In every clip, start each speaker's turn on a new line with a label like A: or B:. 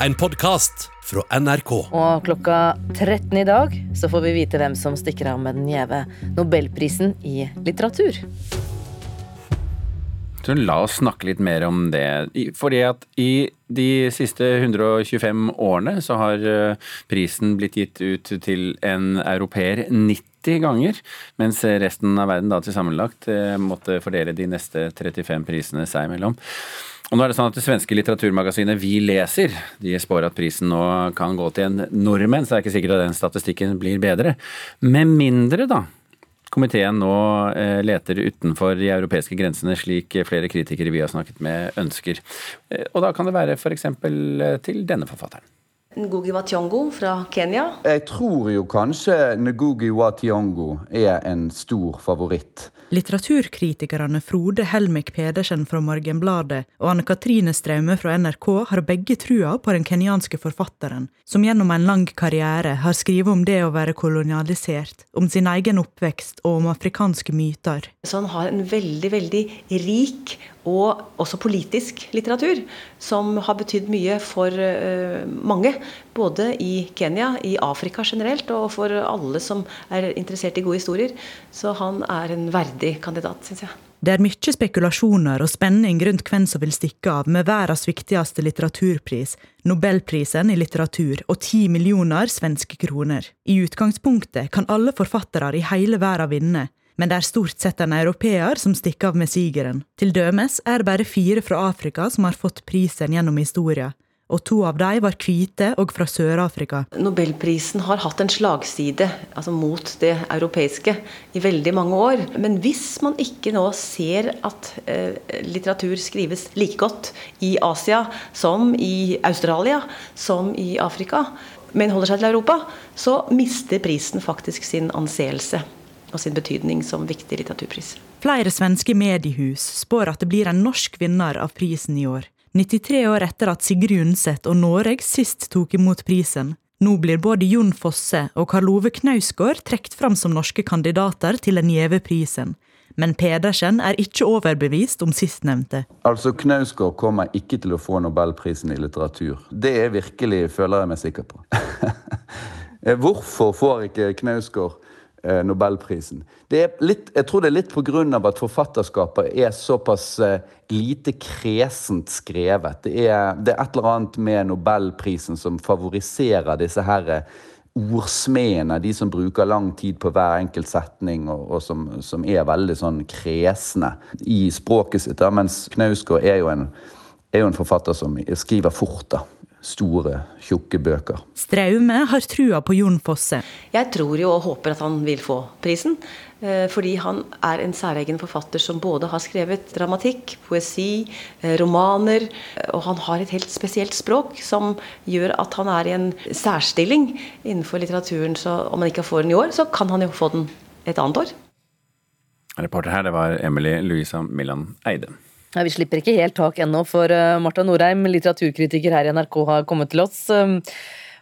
A: en podkast fra NRK.
B: Og klokka 13 i dag så får vi vite hvem som stikker av med den gjeve nobelprisen i litteratur.
C: Så la oss snakke litt mer om det. Fordi at i de siste 125 årene så har eh, prisen blitt gitt ut til en europeer 90 ganger, mens resten av verden da til sammenlagt eh, måtte fordele de neste 35 prisene seg imellom. Og nå er Det sånn at det svenske litteraturmagasinet Vi leser de spår at prisen nå kan gå til en nordmenn, så det er ikke sikkert at den statistikken blir bedre. Med mindre da komiteen nå eh, leter utenfor de europeiske grensene, slik flere kritikere vi har snakket med ønsker. Eh, og da kan det være f.eks. til denne forfatteren.
D: Ngugi Wationgo fra Kenya.
E: Jeg tror jo kanskje Ngugi Wationgo er en stor favoritt.
F: Litteraturkritikerne Frode Helmik Pedersen fra Morgenbladet og Anne Katrine Straume fra NRK har begge trua på den kenyanske forfatteren, som gjennom en lang karriere har skrevet om det å være kolonialisert, om sin egen oppvekst og om afrikanske myter.
D: Så han har en veldig, veldig rik og også politisk litteratur, som har betydd mye for uh, mange. Både i Kenya, i Afrika generelt, og for alle som er interessert i gode historier. Så han er en verdig kandidat, syns jeg.
F: Det er mye spekulasjoner og spenning rundt hvem som vil stikke av med verdens viktigste litteraturpris, Nobelprisen i litteratur, og ti millioner svenske kroner. I utgangspunktet kan alle forfattere i hele verden vinne, men det er stort sett en europeer som stikker av med sigeren. Til dømes er det bare fire fra Afrika som har fått prisen gjennom historien, og to av dem var hvite og fra Sør-Afrika.
D: Nobelprisen har hatt en slagside altså mot det europeiske i veldig mange år. Men hvis man ikke nå ser at eh, litteratur skrives like godt i Asia som i Australia, som i Afrika, men holder seg til Europa, så mister prisen faktisk sin anseelse og sin betydning som viktig litteraturpris.
F: Flere svenske mediehus spår at det blir en norsk vinner av prisen i år. 93 år etter at Sigrid Undset og Noreg sist tok imot prisen. Nå blir både Jon Fosse og Karl Ove Knausgård trukket fram som norske kandidater til den gjeve prisen. Men Pedersen er ikke overbevist om sistnevnte.
E: Altså, Knausgård kommer ikke til å få nobelprisen i litteratur. Det er virkelig, føler jeg meg sikker på. Hvorfor får ikke Knausgård Eh, Nobelprisen. Litt, jeg tror det er litt pga. at forfatterskapet er såpass eh, lite kresent skrevet. Det er, det er, et eller annet med Nobelprisen som favoriserer disse her eh, ordsmedene, de som bruker lang tid på hver enkelt setning, og, og som, som, er veldig sånn kresne i språket sitt. Da. Mens Knausgård er er jo en forfatter som skriver fort. da store, tjukke bøker.
F: Straume har trua på Jon Fosse.
D: Jeg tror jo og håper at han vil få prisen. Eh, fordi han er en særegen forfatter som både har skrevet dramatikk, poesi, eh, romaner. Og han har et helt spesielt språk som gjør at han er i en særstilling innenfor litteraturen. Så om han ikke får den i år, så kan han jo få den et annet år.
C: Reporter her, det var Emily Louisa Millan Eide.
B: Ja, vi slipper ikke helt tak ennå, for eh, Marta Norheim, litteraturkritiker her i NRK, har kommet til oss.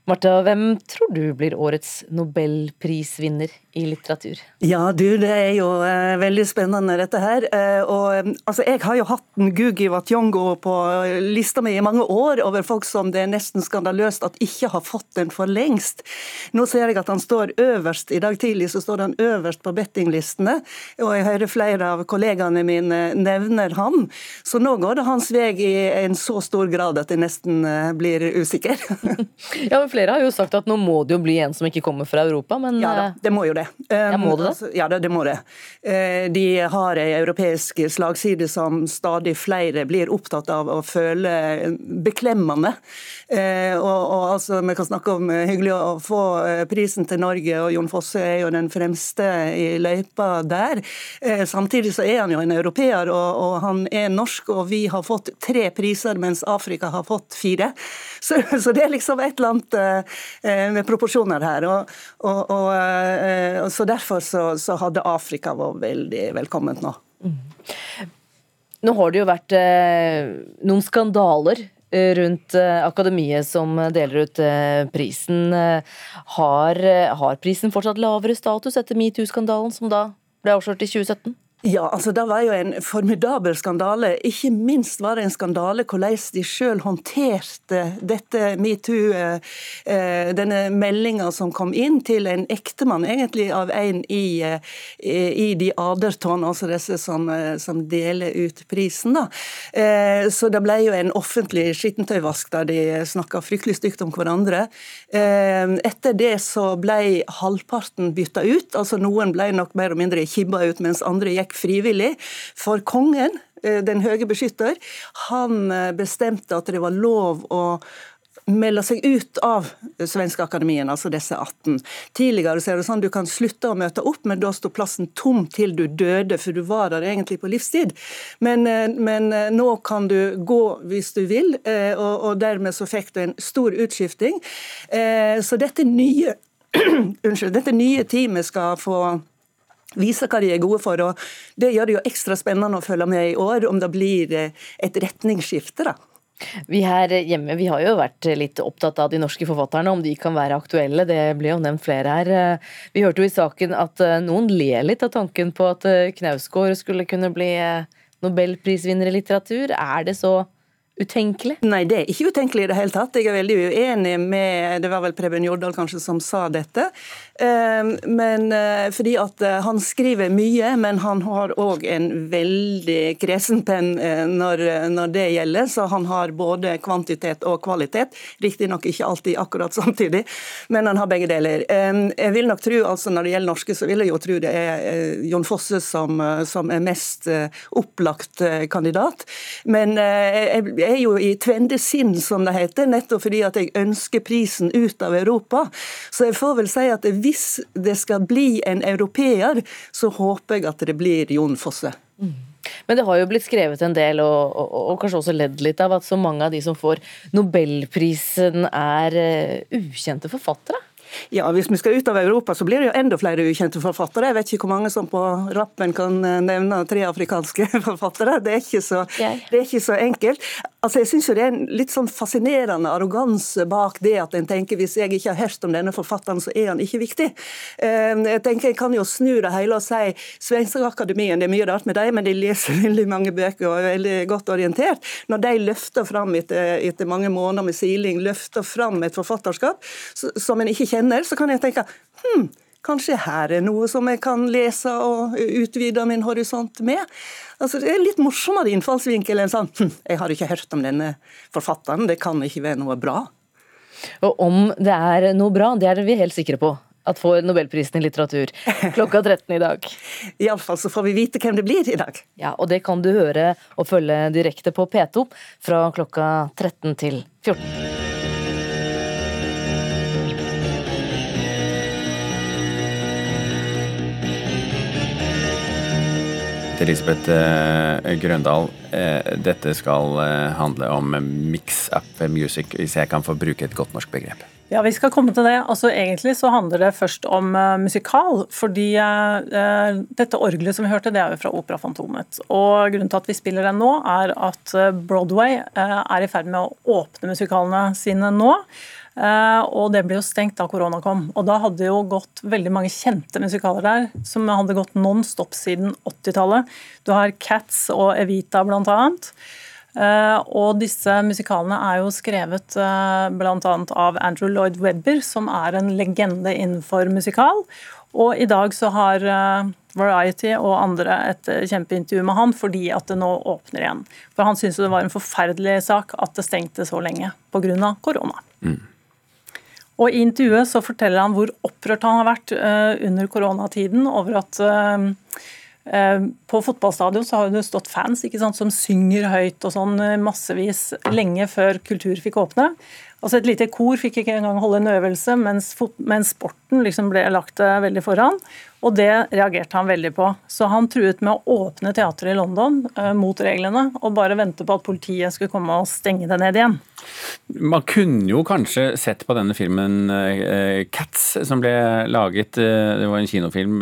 B: Marta, hvem tror du blir årets nobelprisvinner i litteratur?
G: Ja, du, det er jo eh, veldig spennende dette her. Eh, og eh, altså, jeg har jo hatt Gugi Watyongo på lista mi i mange år over folk som det er nesten skandaløst at ikke har fått den for lengst. Nå ser jeg at han står øverst. I dag tidlig så står han øverst på bettinglistene, og jeg hører flere av kollegaene mine nevner han. Så nå går det hans vei i en så stor grad at jeg nesten eh, blir usikker.
B: ja, men Flere har jo sagt at nå må det jo bli en som ikke kommer fra Europa, men
G: Ja da, det må jo det.
B: Ja, må det?
G: Altså, ja, det, det må det. Eh, de har ei europeisk slagside som stadig flere blir opptatt av å føle beklemmende. Eh, og, og altså, Vi kan snakke om eh, hyggelig å få prisen til Norge, og Jon Fosse er jo den fremste i løypa der. Samtidig så er han jo en europeer, og, og han er norsk, og vi har fått tre priser, mens Afrika har fått fire. Så, så det er liksom et eller annet med proporsjoner her. og, og, og Eh, så Derfor så, så hadde Afrika vært veldig velkomment nå. Mm.
B: Nå har det jo vært eh, noen skandaler eh, rundt akademiet som deler ut prisen. Har, har prisen fortsatt lavere status etter metoo-skandalen, som da ble avslørt i 2017?
G: Ja, altså Det var jo en formidabel skandale. Ikke minst var det en skandale hvordan de selv håndterte dette metoo, eh, eh, denne meldinga som kom inn til en ektemann egentlig av en i, eh, i de Aderton, altså disse som, som, deler ut prisen. da. Så det ble jo en offentlig skittentøyvask der de snakka fryktelig stygt om hverandre. Etter det så ble halvparten bytta ut, altså noen ble nok mer og mindre kibba ut, mens andre gikk frivillig. For kongen, eh, den høye beskytter, han eh, bestemte at det var lov å melde seg ut av Svenske Akademien, altså disse 18. Tidligere så er det sånn du kan slutte å møte opp, men da sto plassen tom til du døde, for du var der egentlig på livstid. Men, eh, men nå kan du gå hvis du vil, og, og dermed så fikk du en stor utskifting. Så dette nye Unnskyld, dette nye teamet skal få vise hva de er gode for. og Det gjør det jo ekstra spennende å følge med i år, om det blir eh, et retningsskifte. da.
B: Vi her hjemme vi har jo vært litt opptatt av de norske forfatterne, om de kan være aktuelle. Det ble jo nevnt flere her. Vi hørte jo i saken at eh, noen ler litt av tanken på at eh, Knausgård skulle kunne bli nobelprisvinner i litteratur. Er det så utenkelig?
G: Nei, det er ikke utenkelig i det hele tatt. Jeg er veldig uenig med Det var vel Preben Jordal kanskje som sa dette. Ehm, men eh, fordi at eh, han skriver mye, men han har òg en veldig kresen penn eh, når, når, det gjelder. Så han har både kvantitet og kvalitet. Riktignok ikke alltid akkurat samtidig, men han har begge deler. Ehm, jeg vil nok tro, altså Når det gjelder norske, så vil jeg jo tro det er Jon Fosse som, som er mest opplagt kandidat. Men jeg er jo i tvende sinn, som det heter, nettopp fordi at jeg ønsker prisen ut av Europa. Så jeg får vel si at hvis det skal bli en europeer, så håper jeg at det blir Jon Fosse. Mm.
B: Men det har jo blitt skrevet en del, og, og, og, kanskje også ledd litt av, at så mange av de som får nobelprisen er uh, ukjente forfattere?
G: Ja, Hvis vi skal ut av Europa, så blir det jo enda flere ukjente forfattere. Jeg vet ikke hvor mange som på rappen kan eh, nevne tre afrikanske forfattere. Det er ikke så, det er ikke så enkelt. Altså, jeg synes jo Det er en litt sånn fascinerende arroganse bak det at en tenker hvis jeg ikke har hørt om denne forfatteren, så er han ikke viktig. Ehm, jeg tenker Jeg kan jo snu det hele og si Svenske Akademien, det er mye rart med dem, men de leser veldig mange bøker og er veldig godt orientert. Når de løfter fram etter, etter mange måneder med siling, løfter fram et forfatterskap som en ikke kjenner, så kan jeg tenke hm, Kanskje her er noe som jeg kan lese og utvide min horisont med. Altså, det er litt morsommere innfallsvinkel enn sånn hm, Jeg har ikke hørt om denne forfatteren, det kan ikke være noe bra.
B: Og om det er noe bra, det er vi helt sikre på at får Nobelprisen i litteratur klokka 13 i dag.
G: Iallfall så får vi vite hvem det blir i dag.
B: Ja, og det kan du høre og følge direkte på P2 fra klokka 13 til 14.
C: til Elisabeth eh, Grøndal. Eh, dette skal eh, handle om mix-up music, hvis jeg kan få bruke et godt norsk begrep.
H: Ja, vi skal komme til det. Altså, egentlig så handler det først om uh, musikal. Fordi uh, dette orgelet som vi hørte, det er jo fra Opera Fantomet. Og grunnen til at vi spiller den nå, er at Broadway uh, er i ferd med å åpne musikalene sine nå. Og det ble jo stengt da korona kom. Og da hadde jo gått veldig mange kjente musikaler der, som hadde gått non stop siden 80-tallet. Du har Cats og Evita blant annet. Uh, og disse musikalene er jo skrevet uh, bl.a. av Andrew Lloyd Webber, som er en legende innenfor musikal. Og i dag så har uh, Variety og andre et kjempeintervju med han fordi at det nå åpner igjen. For han syntes det var en forferdelig sak at det stengte så lenge pga. korona. Mm. Og I intervjuet så forteller han hvor opprørt han har vært under koronatiden over at på fotballstadion så har det stått fans sant, som synger høyt og sånn massevis lenge før kultur fikk åpne. Altså Et lite kor fikk ikke engang holde en øvelse, mens, mens sporten liksom ble lagt veldig foran. Og det reagerte han veldig på. Så han truet med å åpne teatret i London eh, mot reglene, og bare vente på at politiet skulle komme og stenge det ned igjen.
C: Man kunne jo kanskje sett på denne filmen eh, 'Cats', som ble laget. Eh, det var en kinofilm,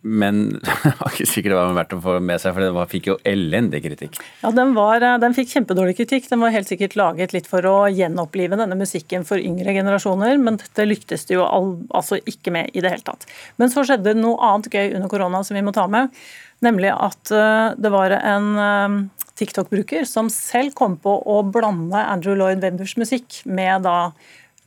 C: men det var ikke sikkert det var verdt å få med seg, for det fikk jo elendig kritikk.
H: Ja, den, var, den fikk kjempedårlig kritikk. Den var helt sikkert laget litt for å gjenopplive denne musikken for yngre generasjoner, men dette lyktes de jo all, altså ikke med i det hele tatt. Men så skjedde noe annet gøy under korona som vi må ta med, nemlig at uh, det var en uh, TikTok-bruker som selv kom på å blande Andrew Lloyd Webbers musikk med da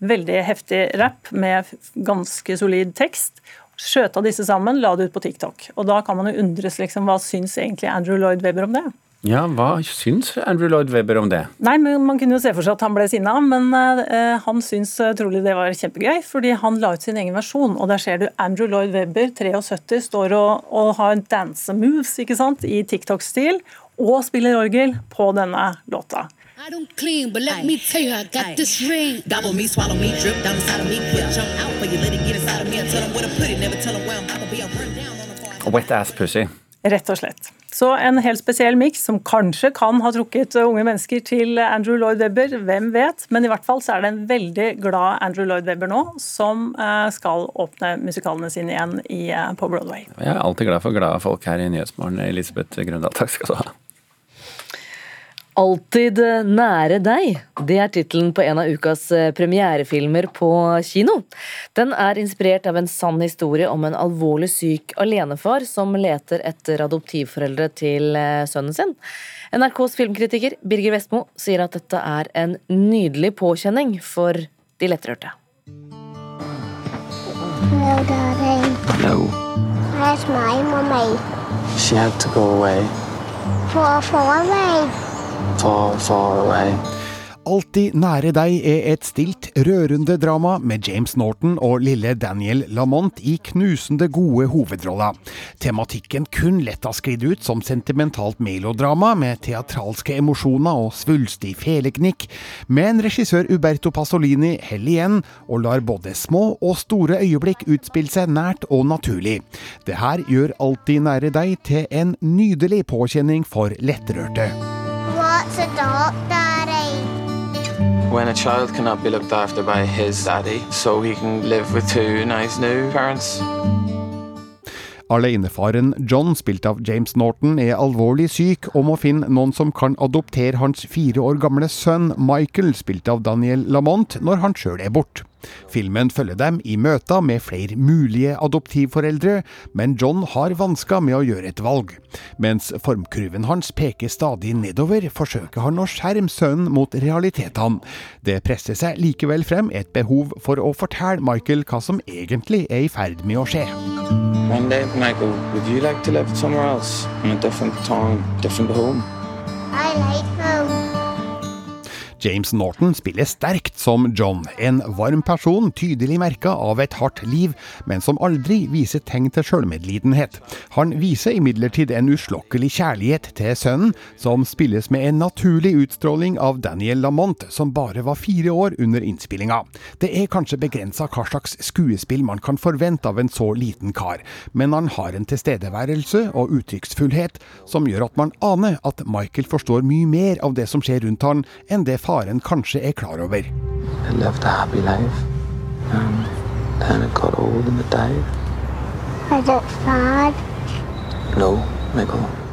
H: veldig heftig rap med ganske solid tekst. Skjøta disse sammen, la det ut på TikTok. Og da kan man jo undres liksom, hva syns egentlig Andrew Lloyd Webber om det?
C: Ja, Hva syns Andrew Lloyd Webber om det?
H: Nei, men Man kunne jo se for seg at han ble sinna, men uh, han syns uh, trolig det var kjempegøy. Fordi han la ut sin egen versjon, og der ser du Andrew Lloyd Webber, 73, står og, og har dance moves ikke sant, i TikTok-stil, og spiller orgel på denne låta. I don't clean, but let me tell you, I got this ring. Gobble me, swallow me, drip down inside of me, quit jump out for you, let it get inside of me and tell them where to put it, never tell them where I'm about be, I run down on the Wet ass pussy. Rett og slett. Så en helt spesiell miks som kanskje kan ha trukket unge mennesker til Andrew Lloyd Webber, hvem vet. Men i hvert fall så er det en veldig glad Andrew Lloyd Webber nå, som eh, skal åpne musikalene sine igjen eh, på Broadway.
C: Jeg er alltid glad for glade folk her i Nyhetsmorgen. Elisabeth Grøndal, takk skal du ha.
B: Alltid nære deg. Det er tittelen på en av ukas eh, premierefilmer på kino. Den er inspirert av en sann historie om en alvorlig syk alenefar som leter etter adoptivforeldre til eh, sønnen sin. NRKs filmkritiker Birger Vestmo sier at dette er en nydelig påkjenning for de lettrørte.
I: Hello, darling.
J: Hello.
I: Where's my mommy?
J: She had to go away.
I: For, for away.
J: Far, far away.
K: Alltid nære deg er et stilt, rørende drama med James Norton og lille Daniel Lamont i knusende gode hovedroller. Tematikken kun lett har sklidd ut som sentimentalt melodrama med teatralske emosjoner og svulstig feleknikk, men regissør Uberto Pasolini heller igjen og lar både små og store øyeblikk utspille seg nært og naturlig. Det her gjør Alltid nære deg til en nydelig påkjenning for lettrørte.
I: What's a dog, Daddy?
J: When a child cannot be looked after by his daddy, so he can live with two nice new parents.
K: Alenefaren John, spilt av James Norton, er alvorlig syk og må finne noen som kan adoptere hans fire år gamle sønn Michael, spilt av Daniel Lamont, når han sjøl er borte. Filmen følger dem i møter med flere mulige adoptivforeldre, men John har vansker med å gjøre et valg. Mens formkurven hans peker stadig nedover, forsøker han å skjerme sønnen mot realitetene. Det presser seg likevel frem et behov for å fortelle Michael hva som egentlig er i ferd med å skje.
J: One day, Michael, would you like to live somewhere else? In a different town, different home?
I: I like home.
K: James Norton spiller sterkt som John, en varm person tydelig merka av et hardt liv, men som aldri viser tegn til sjølmedlidenhet. Han viser imidlertid en uslokkelig kjærlighet til sønnen, som spilles med en naturlig utstråling av Daniel Lamont, som bare var fire år under innspillinga. Det er kanskje begrensa hva slags skuespill man kan forvente av en så liten kar, men han har en tilstedeværelse og uttrykksfullhet som gjør at man aner at Michael forstår mye mer av det som skjer rundt han, enn det faren kanskje er klar over.
J: I lived a happy life. Um, then it got old and it died.
I: Is it sad?
J: No, Michael.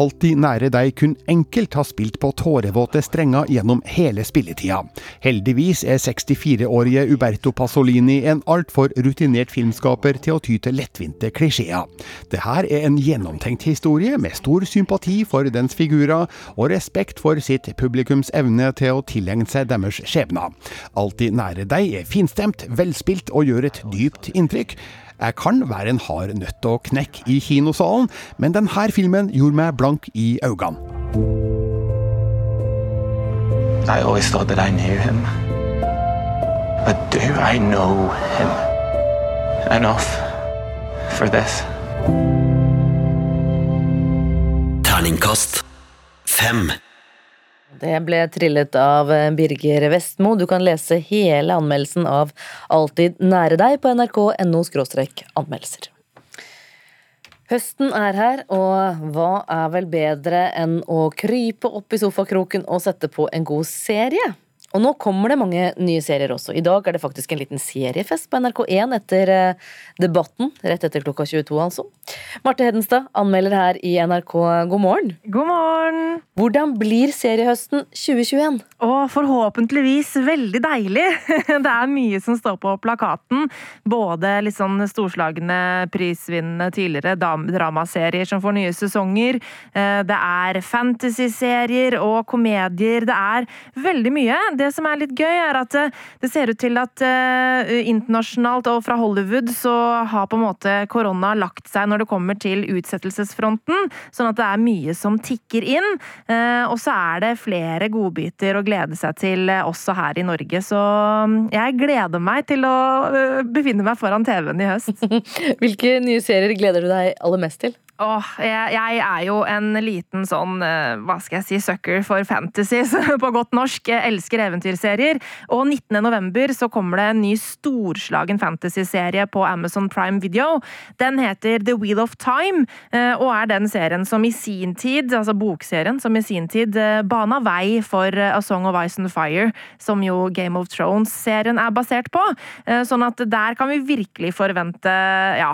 K: Alltid nære deg kun enkelt har spilt på tårevåte strenger gjennom hele spilletida. Heldigvis er 64-årige Uberto Pasolini en altfor rutinert filmskaper til å ty til lettvinte klisjeer. Det her er en gjennomtenkt historie med stor sympati for dens figurer, og respekt for sitt publikums evne til å tilegne seg deres skjebner. Alltid nære deg er finstemt, velspilt og gjør et dypt inntrykk. Jeg kan være en hard nøtt å knekke i kinosalen, men denne filmen gjorde meg blank i øynene.
J: I always thought that I knew him. But do I know him enough for this?
A: Terningkast fem.
B: Det ble trillet av Birger Vestmo. Du kan lese hele anmeldelsen av Alltid nære deg på nrk.no anmeldelser. Høsten er her, og hva er vel bedre enn å krype opp i sofakroken og sette på en god serie? Og nå kommer det mange nye serier også. I dag er det faktisk en liten seriefest på NRK1 etter eh, Debatten, rett etter klokka 22 altså. Marte Hedenstad, anmelder her i NRK, god morgen.
L: God morgen!
B: Hvordan blir seriehøsten 2021?
L: Å, forhåpentligvis veldig deilig. Det er mye som står på plakaten. Både litt sånn storslagne, prisvinnende tidligere dramaserier som får nye sesonger. Eh, det er fantasy-serier og komedier. Det er veldig mye. Det som er litt gøy, er at eh, det ser ut til at uh, internasjonalt og fra Hollywood så har på en måte korona lagt seg når det kommer til utsettelsesfronten. Sånn at det er mye som tikker inn. Uh, og så er det flere godbiter å glede seg til også her i Norge. Så um, jeg gleder meg til å befinne meg foran TV-en i høst.
B: Hvilke nye serier gleder du deg aller mest til?
L: Åh, jeg, jeg, er jo en liten sånn, eh, hva skal jeg si, sucker for fantasy, på godt norsk. Jeg elsker eventyrserier. Og 19.11. så kommer det en ny storslagen fantasyserie på Amazon Prime Video. Den heter The Wheel of Time, eh, og er den serien som i sin tid, altså bokserien, som i sin tid eh, bana vei for A Song of Ice and Fire, som jo Game of Thrones-serien er basert på. Sånn at der kan vi virkelig forvente, ja,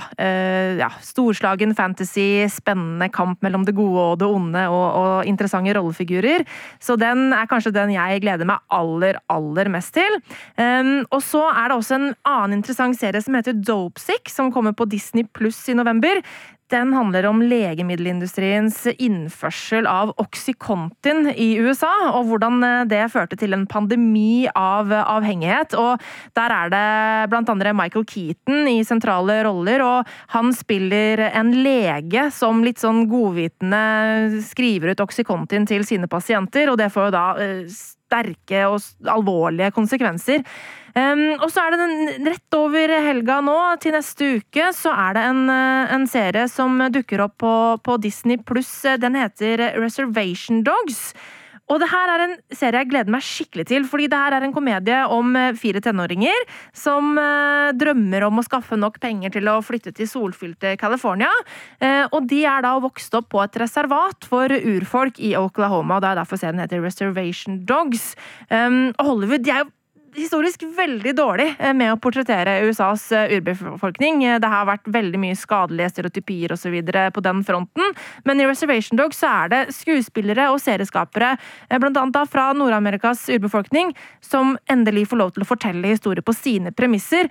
L: ja storslagen fantasy spennende kamp mellom det gode og det onde, og, og, interessante rollefigurer. Så den er kanskje den jeg gleder meg aller, aller mest til. Um, og så er det også en annen interessant serie som heter Dopesick, som kommer på Disney pluss i november. Den handler om legemiddelindustriens innførsel av Oxycontin i USA, og hvordan eh, det førte til en pandemi av avhengighet. Og der er det andre Michael Keaton i sentrale roller, og han spiller en lege som litt sånn godvitende skriver ut Oxycontin til sine pasienter, og det får jo da eh, sterke og alvorlige konsekvenser. Um, og så er det den, rett over helga nå, til neste uke, så er det en, eh, en serie som dukker opp på, på Disney pluss. Den heter Reservation Dogs. Og det her er en serie jeg gleder meg skikkelig til, fordi det her er en komedie om eh, fire tenåringer som eh, drømmer om å skaffe nok penger til å flytte til solfylte California. Eh, og de er da vokst opp på et reservat for urfolk i Oklahoma. og Det er derfor serien heter Reservation Dogs. Um, og Hollywood de er jo historisk veldig dårlig eh, med å portrettere USAs eh, urbefolkning. Eh, det har vært veldig mye skadelige stereotypier osv. på den fronten. Men i Reservation Dog så er det skuespillere og serieskapere, da fra Nord-Amerikas urbefolkning, som endelig får lov til å fortelle historier på sine premisser.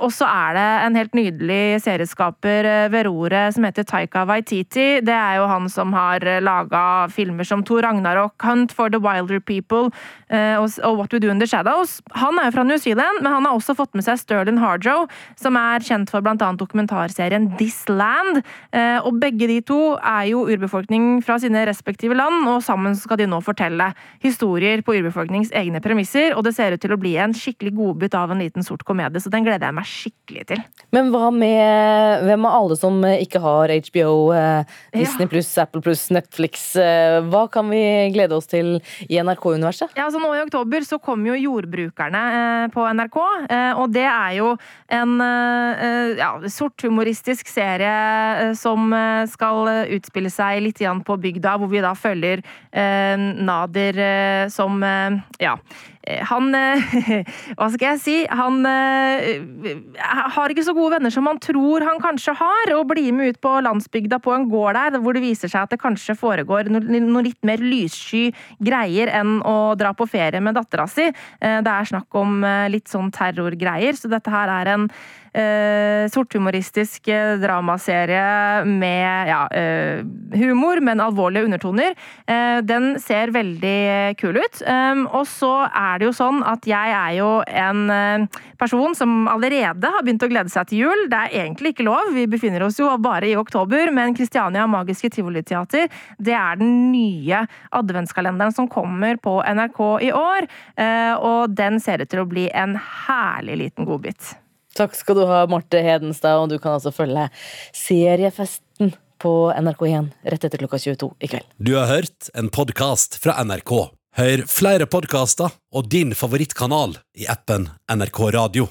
L: Og så er det en helt nydelig serieskaper ved roret som heter Taika Waititi. Det er jo han som har laga filmer som Tor Ragnarok, Hunt for the Wilder People og What We Do in the Shadows han er jo fra New Zealand, men han har også fått med seg Sterling Harjo, som er kjent for bl.a. dokumentarserien This Land. Eh, og begge de to er jo urbefolkning fra sine respektive land, og sammen skal de nå fortelle historier på urbefolknings egne premisser, og det ser ut til å bli en skikkelig godbit av en liten sort komedie, så den gleder jeg meg skikkelig til.
B: Men hva med hvem av alle som ikke har HBO, eh, Disney ja. pluss, Apple pluss, Netflix? Eh, hva kan vi glede oss til i NRK-universet?
L: Ja, altså Nå i oktober så kommer jo Jordbrukerne Jegerne eh, på NRK. Eh, og det er jo en eh, ja, sorthumoristisk serie som skal utspille seg litt på bygda, hvor vi da følger Nader som ja, han eh, Hva skal jeg si? Han eh, har ikke så gode venner som han tror han kanskje har, og blir med ut på landsbygda på en gård der, hvor det viser seg at det kanskje foregår noe litt mer lyssky greier enn å dra på ferie med dattera si. Det er snakk om litt sånn terrorgreier, så dette her er en eh, sorthumoristisk eh, dramaserie med ja, eh, humor, men alvorlige undertoner. Eh, den ser veldig kul ut. Um, og så er det jo sånn at jeg er jo en eh, person som allerede har begynt å glede seg til jul. Det er egentlig ikke lov, vi befinner oss jo bare i oktober, men Kristiania Magiske Tivoliteater det er den nye adventskalenderen som kommer på NRK i år. Eh, og den ser ut til å bli en herlig liten godbit.
B: Takk skal du ha, Marte Hedenstad, og du kan altså følge seriefesten på NRK1 rett etter klokka 22 i kveld.
A: Du har hørt en podkast fra NRK. Hør flere podkaster og din favorittkanal i appen NRK Radio.